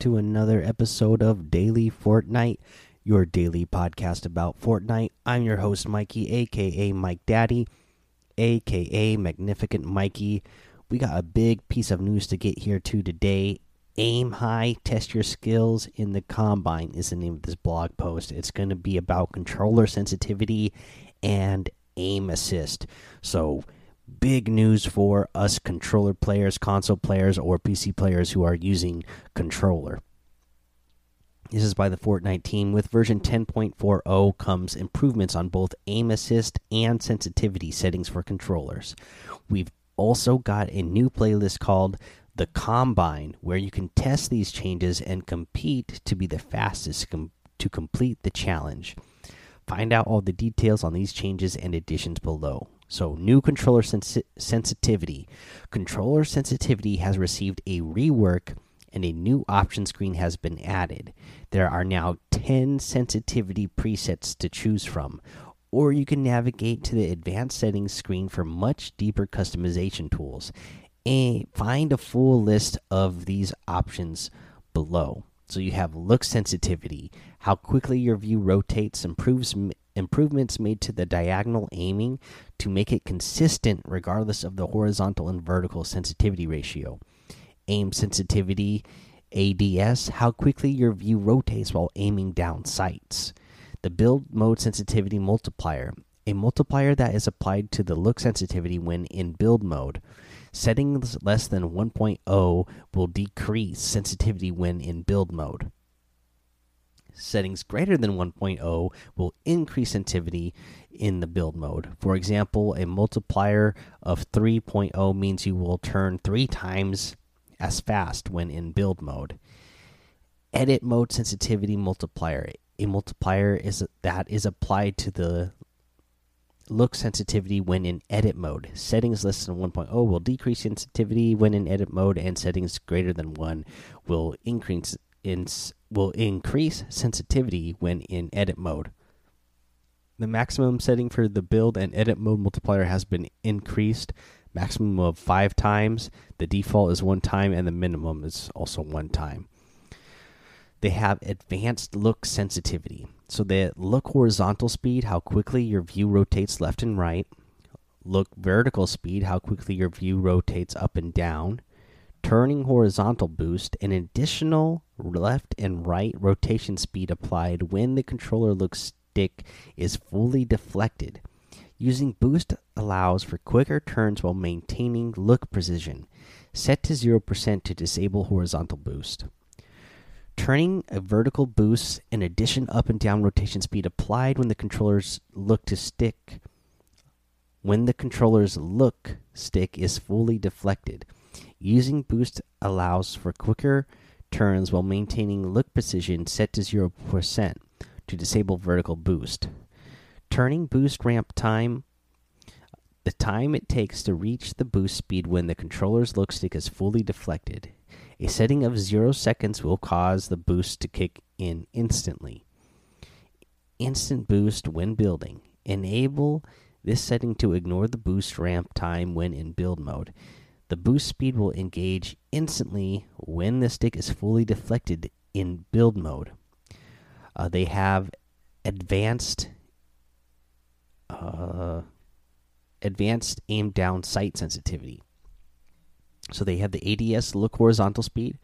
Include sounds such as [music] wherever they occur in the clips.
To another episode of Daily Fortnite, your daily podcast about Fortnite. I'm your host, Mikey, aka Mike Daddy, aka Magnificent Mikey. We got a big piece of news to get here to today. Aim high, test your skills in the combine is the name of this blog post. It's going to be about controller sensitivity and aim assist. So, big news for us controller players, console players, or PC players who are using controller. This is by the Fortnite team. With version 10.40 comes improvements on both aim assist and sensitivity settings for controllers. We've also got a new playlist called The Combine, where you can test these changes and compete to be the fastest com to complete the challenge. Find out all the details on these changes and additions below. So, new controller sensi sensitivity. Controller sensitivity has received a rework and a new option screen has been added. There are now 10 sensitivity presets to choose from, or you can navigate to the advanced settings screen for much deeper customization tools. And find a full list of these options below. So you have look sensitivity, how quickly your view rotates, improves improvements made to the diagonal aiming to make it consistent regardless of the horizontal and vertical sensitivity ratio. Aim sensitivity, ADS, how quickly your view rotates while aiming down sights. The build mode sensitivity multiplier, a multiplier that is applied to the look sensitivity when in build mode. Settings less than 1.0 will decrease sensitivity when in build mode settings greater than 1.0 will increase sensitivity in the build mode. For example, a multiplier of 3.0 means you will turn three times as fast when in build mode. Edit mode sensitivity multiplier. A multiplier is that is applied to the look sensitivity when in edit mode. Settings less than 1.0 will decrease sensitivity when in edit mode, and settings greater than 1 will increase in, will increase sensitivity when in edit mode. The maximum setting for the build and edit mode multiplier has been increased, maximum of five times. The default is one time, and the minimum is also one time. They have advanced look sensitivity. So they look horizontal speed, how quickly your view rotates left and right. Look vertical speed, how quickly your view rotates up and down turning horizontal boost, an additional left and right rotation speed applied when the controller look stick is fully deflected. Using boost allows for quicker turns while maintaining look precision. Set to 0% to disable horizontal boost. Turning a vertical boost, an addition up and down rotation speed applied when the controller's look to stick. When the controller's look stick is fully deflected. Using boost allows for quicker turns while maintaining look precision set to 0% to disable vertical boost. Turning boost ramp time the time it takes to reach the boost speed when the controller's look stick is fully deflected. A setting of 0 seconds will cause the boost to kick in instantly. Instant boost when building. Enable this setting to ignore the boost ramp time when in build mode. The boost speed will engage instantly when the stick is fully deflected in build mode. Uh, they have advanced uh, advanced aim down sight sensitivity. So they have the ADS look horizontal speed,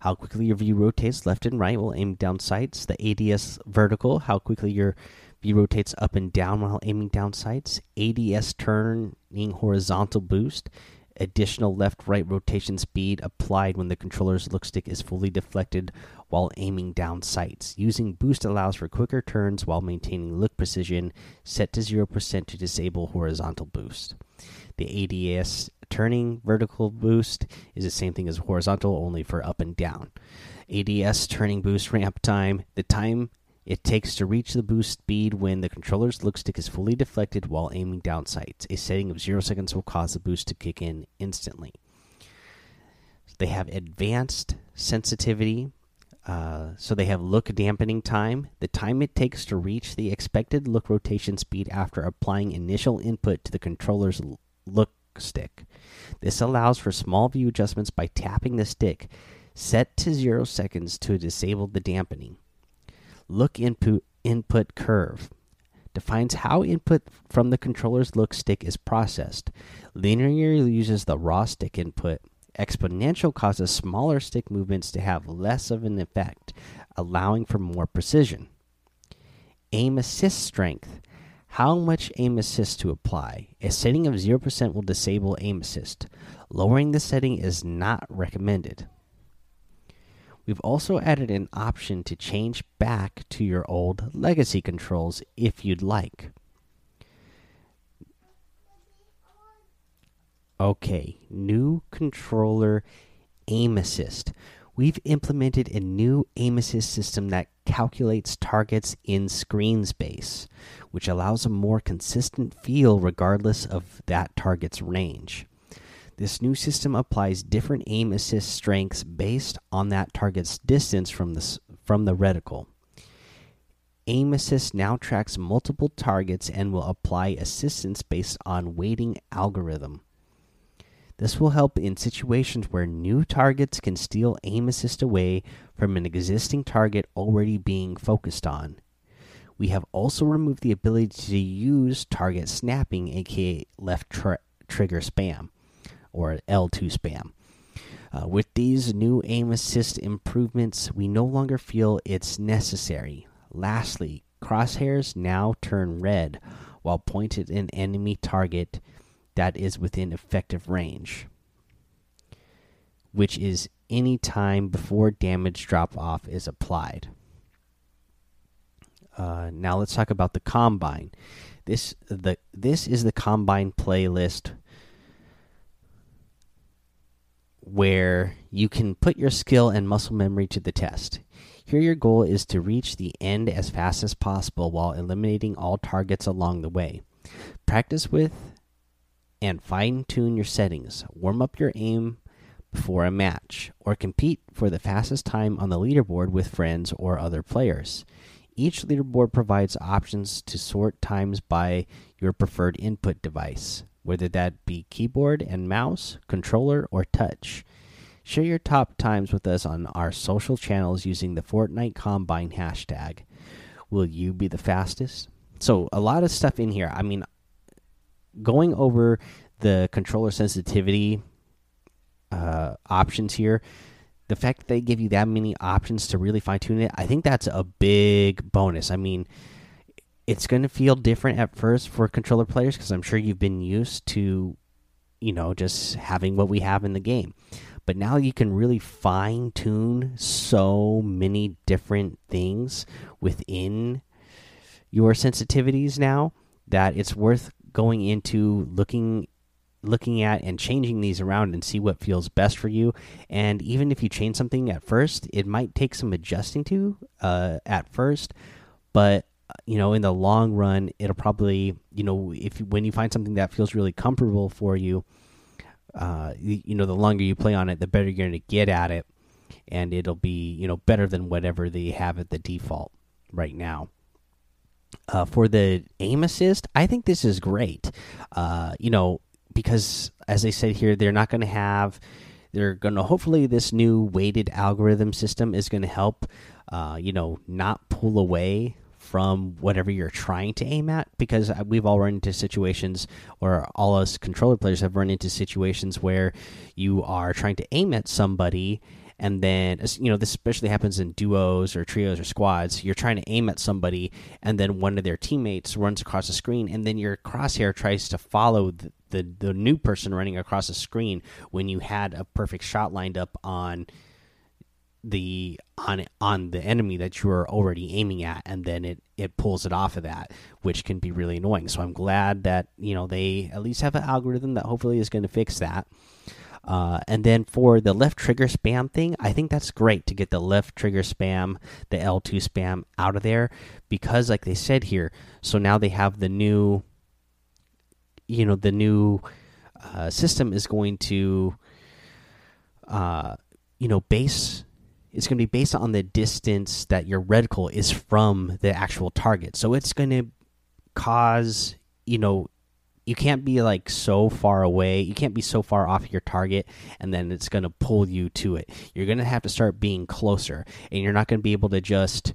how quickly your view rotates left and right while aiming down sights. The ADS vertical, how quickly your view rotates up and down while aiming down sights. ADS turning horizontal boost additional left right rotation speed applied when the controller's look stick is fully deflected while aiming down sights. Using boost allows for quicker turns while maintaining look precision, set to 0% to disable horizontal boost. The ADS turning vertical boost is the same thing as horizontal, only for up and down. ADS turning boost ramp time. The time it takes to reach the boost speed when the controller's look stick is fully deflected while aiming down sights. A setting of 0 seconds will cause the boost to kick in instantly. They have advanced sensitivity. Uh, so they have look dampening time, the time it takes to reach the expected look rotation speed after applying initial input to the controller's look stick. This allows for small view adjustments by tapping the stick Set to zero seconds to disable the dampening. Look input input curve defines how input from the controller's look stick is processed. Linear uses the raw stick input. Exponential causes smaller stick movements to have less of an effect, allowing for more precision. Aim assist strength. How much aim assist to apply? A setting of 0% will disable aim assist. Lowering the setting is not recommended. We've also added an option to change back to your old legacy controls if you'd like. Okay, new controller aim assist. We've implemented a new aim assist system that calculates targets in screen space, which allows a more consistent feel regardless of that target's range. This new system applies different aim assist strengths based on that target's distance from the, from the reticle. Aim assist now tracks multiple targets and will apply assistance based on weighting algorithm. This will help in situations where new targets can steal aim assist away from an existing target already being focused on. We have also removed the ability to use target snapping, aka left trigger spam or L2 spam. Uh, with these new aim assist improvements, we no longer feel it's necessary. Lastly, crosshairs now turn red while pointed at an enemy target that is within effective range, which is any time before damage drop off is applied. Uh, now let's talk about the combine. This the this is the combine playlist where you can put your skill and muscle memory to the test. Here, your goal is to reach the end as fast as possible while eliminating all targets along the way. Practice with and fine tune your settings. Warm up your aim before a match, or compete for the fastest time on the leaderboard with friends or other players. Each leaderboard provides options to sort times by your preferred input device whether that be keyboard and mouse, controller, or touch. Share your top times with us on our social channels using the Fortnite Combine hashtag. Will you be the fastest? So, a lot of stuff in here. I mean, going over the controller sensitivity uh, options here, the fact that they give you that many options to really fine tune it, I think that's a big bonus. I mean, it's going to feel different at first for controller players because I'm sure you've been used to, you know, just having what we have in the game. But now you can really fine tune so many different things within your sensitivities now that it's worth going into looking looking at and changing these around and see what feels best for you and even if you change something at first it might take some adjusting to uh, at first but you know in the long run it'll probably you know if when you find something that feels really comfortable for you uh you, know the longer you play on it the better you're going to get at it. And it'll be you know better than whatever they have at the default right now. Uh, for the aim assist i think this is great. Uh, you know because as i said here they're not going to have they're going to hopefully this new weighted algorithm system is going to help uh, you know not pull away from whatever you're trying to aim at? Because uh, we've all run into situations or all us controller players have run into situations where you are trying to aim at somebody and then you know this especially happens in duos or trios or squads. You're trying to aim at somebody and then one of their teammates runs across the screen and then your crosshair tries to follow the, the, the new person running across the screen when you had a perfect shot lined up on the on on the enemy that you are already aiming at and then it it pulls it off of that which can be really annoying. So i'm glad that you know they at least have an algorithm that hopefully is going to fix that. Uh, and then for the left trigger spam thing i think that's great to get the left trigger spam the l2 spam out of there because like they said here so now they have the new you know the new uh, system is going to uh, you know base it's going to be based on the distance that your reticle is from the actual target. So it's going to cause, you know, you can't be like so far away. You can't be so far off your target and then it's going to pull you to it. You're going to have to start being closer and you're not going to be able to just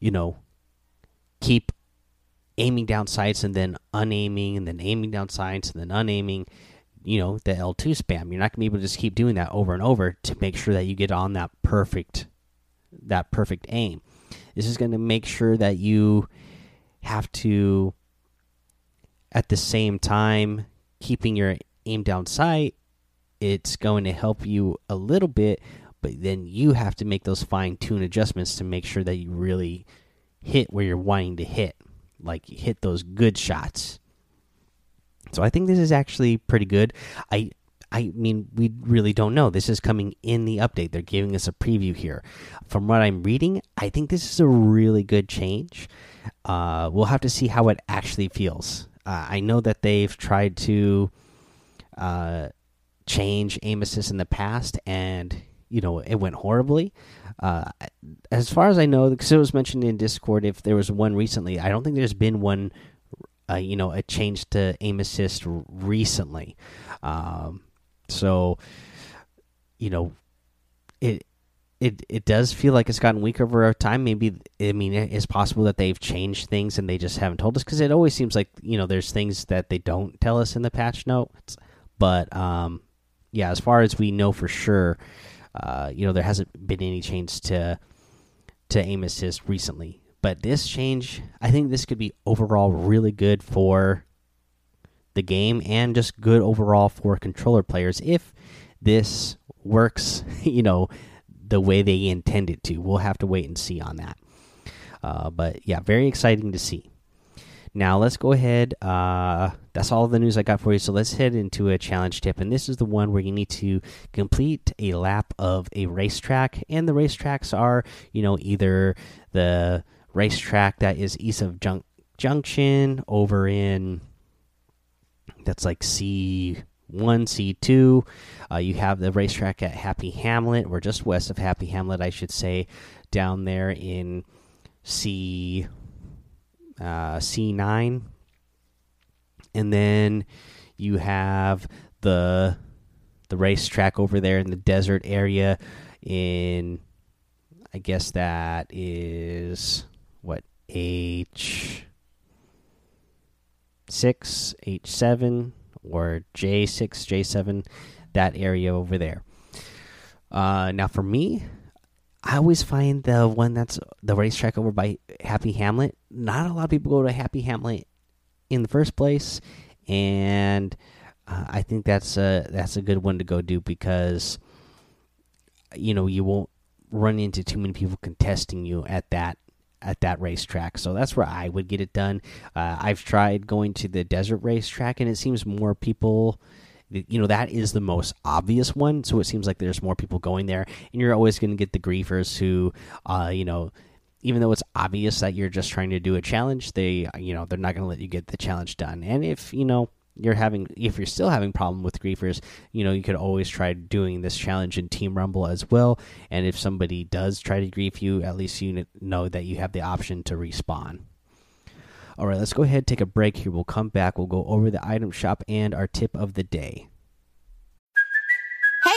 you know keep aiming down sights and then unaiming and then aiming down sights and then unaiming you know the L2 spam. You're not going to be able to just keep doing that over and over to make sure that you get on that perfect that perfect aim. This is going to make sure that you have to at the same time keeping your aim down sight. It's going to help you a little bit, but then you have to make those fine tune adjustments to make sure that you really hit where you're wanting to hit, like hit those good shots. So I think this is actually pretty good. I I mean, we really don't know. This is coming in the update. They're giving us a preview here. From what I'm reading, I think this is a really good change. Uh, we'll have to see how it actually feels. Uh, I know that they've tried to uh, change aim assist in the past, and you know it went horribly. Uh, as far as I know, because it was mentioned in Discord, if there was one recently, I don't think there's been one uh, you know a change to aim assist recently. Um, so you know it it it does feel like it's gotten weaker over time. Maybe I mean it's possible that they've changed things and they just haven't told us because it always seems like you know there's things that they don't tell us in the patch notes. But um, yeah, as far as we know for sure, uh, you know there hasn't been any change to to aim assist recently. But this change, I think this could be overall really good for the game and just good overall for controller players if this works, [laughs] you know, the way they intend it to. We'll have to wait and see on that. Uh, but yeah, very exciting to see. Now let's go ahead. Uh, that's all the news I got for you. So let's head into a challenge tip, and this is the one where you need to complete a lap of a racetrack, and the racetracks are, you know, either the racetrack that is east of Jun Junction over in that's like C one C two. Uh, you have the racetrack at Happy Hamlet, or just west of Happy Hamlet, I should say, down there in C uh, C nine, and then you have the the racetrack over there in the desert area in I guess that is what H six, H seven, or J six, J seven, that area over there. Uh, now for me, I always find the one that's the racetrack over by Happy Hamlet. Not a lot of people go to Happy Hamlet in the first place, and uh, I think that's a that's a good one to go do because you know you won't run into too many people contesting you at that at that racetrack. So that's where I would get it done. Uh, I've tried going to the desert racetrack, and it seems more people. You know that is the most obvious one, so it seems like there's more people going there, and you're always going to get the griefers who, uh, you know, even though it's obvious that you're just trying to do a challenge, they, you know, they're not going to let you get the challenge done. And if you know you're having if you're still having problem with griefers you know you could always try doing this challenge in team rumble as well. And if somebody does try to grief you at least you know that you have the option to respawn. All right let's go ahead take a break here. We'll come back. We'll go over the item shop and our tip of the day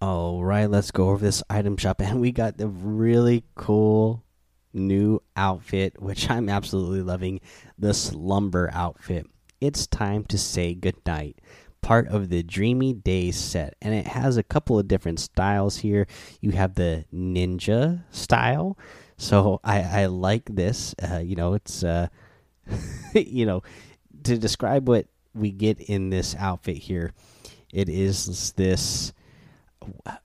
All right, let's go over this item shop, [laughs] and we got the really cool new outfit, which I'm absolutely loving the slumber outfit. It's time to say goodnight. Part of the Dreamy Days set, and it has a couple of different styles here. You have the ninja style, so I, I like this. Uh, you know, it's uh, [laughs] you know, to describe what we get in this outfit here, it is this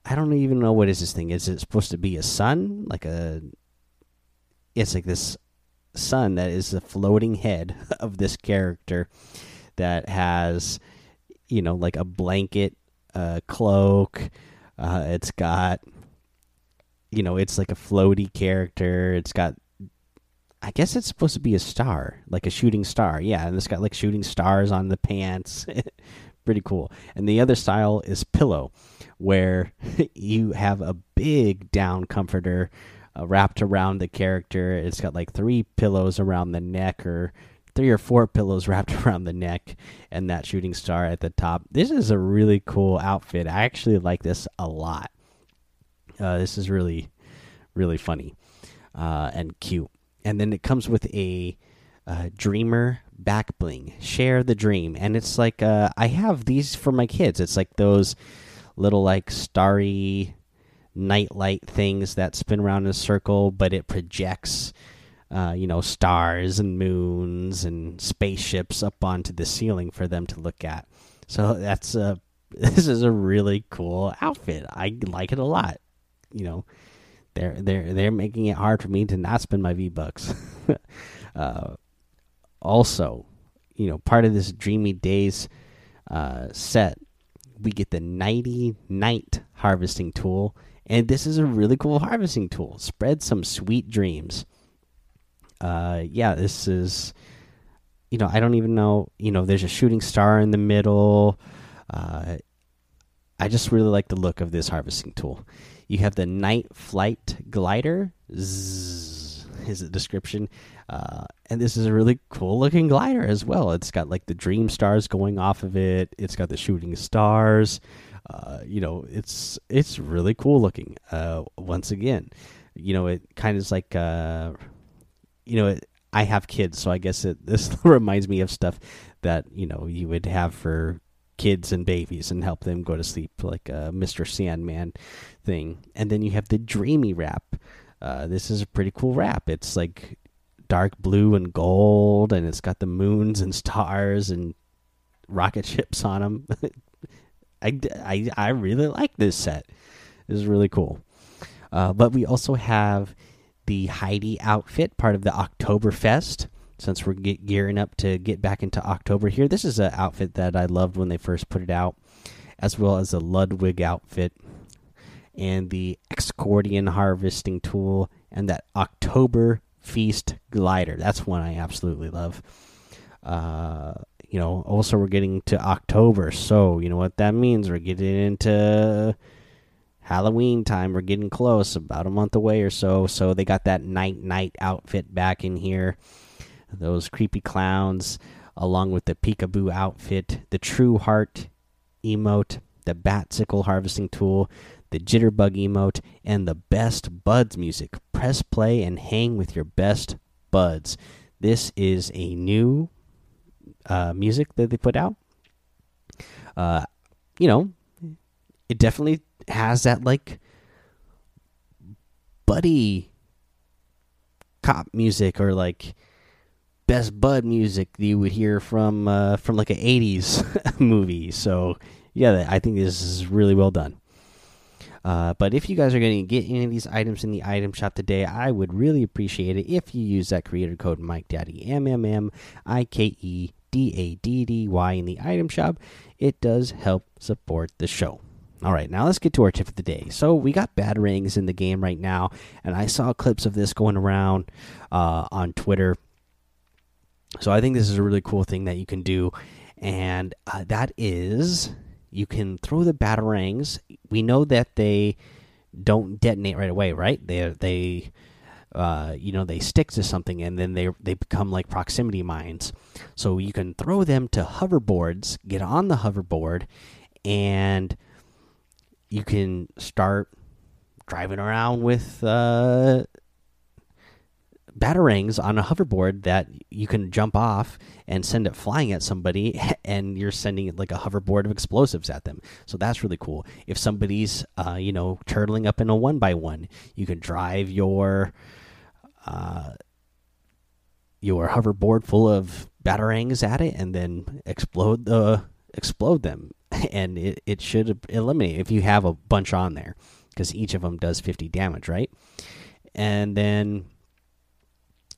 I don't even know what is this thing. Is it supposed to be a sun? Like a it's like this sun that is the floating head [laughs] of this character. that has, you know, like a blanket, uh, cloak. Uh, it's got, you know, it's like a floaty character. It's got I guess it's supposed to be a star, like a shooting star. Yeah, and it's got like shooting stars on the pants. [laughs] Pretty cool. And the other style is pillow, where [laughs] you have a big down comforter uh, wrapped around the character. It's got like three pillows around the neck, or three or four pillows [laughs] wrapped around the neck, and that shooting star at the top. This is a really cool outfit. I actually like this a lot. Uh, this is really, really funny uh, and cute and then it comes with a dreamer back bling share the dream. And it's like uh, i have these for my kids. It's like those little like starry nightlight things that spin around in a circle but it projects uh, you know stars and moons and spaceships up onto the ceiling for them to look at. So that's a [laughs] this is a really cool outfit. I like it a lot you know. They're they're they're making it hard for me to not spend my V bucks. [laughs] uh, also, you know, part of this Dreamy Days uh, set, we get the Nighty Night harvesting tool, and this is a really cool harvesting tool. Spread some sweet dreams. Uh, yeah, this is, you know, I don't even know. You know, there's a shooting star in the middle. Uh, I just really like the look of this harvesting tool. You have the Night Flight Glider. Zzz, is the description. Uh, and this is a really cool looking glider as well. It's got like the dream stars going off of it. It's got the shooting stars. Uh, you know, it's it's really cool looking. Uh, once again, you know, it kind of is like, uh, you know, it, I have kids, so I guess it [laughs] this reminds me of stuff that you know you would have for kids and babies and help them go to sleep, like a Mr. Sandman thing. And then you have the Dreamy wrap. Uh, this is a pretty cool wrap. It's like dark blue and gold, and it's got the moons and stars and rocket ships on them. [laughs] I, I, I really like this set. This is really cool. Uh, but we also have the Heidi outfit, part of the Oktoberfest since we're ge gearing up to get back into October here. This is an outfit that I loved when they first put it out, as well as a Ludwig outfit and the Axcordion harvesting tool and that October Feast glider. That's one I absolutely love. Uh, you know, also we're getting to October, so you know what that means. We're getting into Halloween time. We're getting close, about a month away or so. So they got that Nite Nite outfit back in here those creepy clowns, along with the peekaboo outfit, the true heart emote, the batsickle harvesting tool, the jitterbug emote, and the best buds music. Press play and hang with your best buds. This is a new uh, music that they put out. Uh, you know, it definitely has that like buddy cop music or like best bud music that you would hear from uh, from like an '80s [laughs] movie. So yeah, I think this is really well done. Uh, but if you guys are going to get any of these items in the item shop today, I would really appreciate it if you use that creator code Mike Daddy M M M I K E D A D D Y in the item shop. It does help support the show. All right, now let's get to our tip of the day. So we got batarangs in the game right now, and I saw clips of this going around uh, on Twitter so I think this is a really cool thing that you can do, and uh, that is you can throw the batarangs. We know that they don't detonate right away, right? They they uh, you know they stick to something and then they they become like proximity mines. So you can throw them to hoverboards, get on the hoverboard, and you can start driving around with uh, batarangs on a hoverboard that you can jump off and send it flying at somebody [laughs] and you're sending it like a hoverboard of explosives at them. So that's really cool. If somebody's uh, you know turtling up in a one by one you can drive your uh, your hoverboard full of batarangs at it and then explode the explode them. [laughs] And it, it should eliminate if you have a bunch on there because each of them does 50 damage right? And then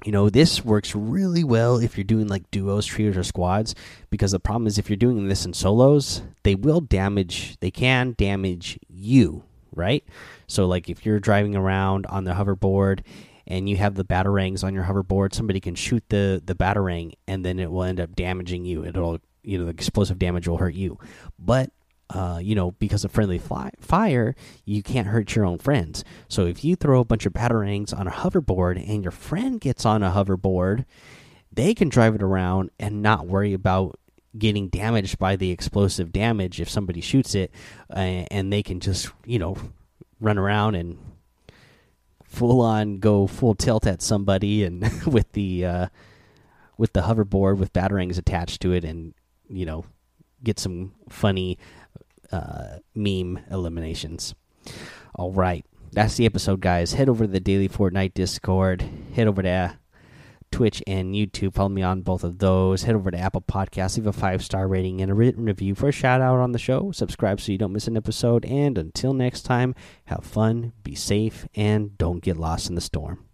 you know this works really well if you're doing like duos trios or squads because the problem is if you're doing this in solos they will damage they can damage you right? So like if you're driving around on the hoverboard and you have the batarangs on your hoverboard somebody can shoot the the batarang and then it will end up damaging you. It'll you know the explosive damage will hurt you. But uh, you know, because of friendly fly fire, you can't hurt your own friends. So if you throw a bunch of batarangs on a hoverboard and your friend gets on a hoverboard, they can drive it around and not worry about getting damaged by the explosive damage if somebody shoots it, uh, and they can just you know run around and full on go full tilt at somebody and [laughs] with the uh, with the hoverboard with batarangs attached to it and you know get some funny uh, meme eliminations. All right, that's the episode, guys. Head over to the Daily Fortnite Discord. Head over to Twitch and YouTube. Follow me on both of those. Head over to Apple Podcasts. Leave a five star rating and a written review for a shout out on the show. Subscribe so you don't miss an episode. And until next time, have fun, be safe, and don't get lost in the storm.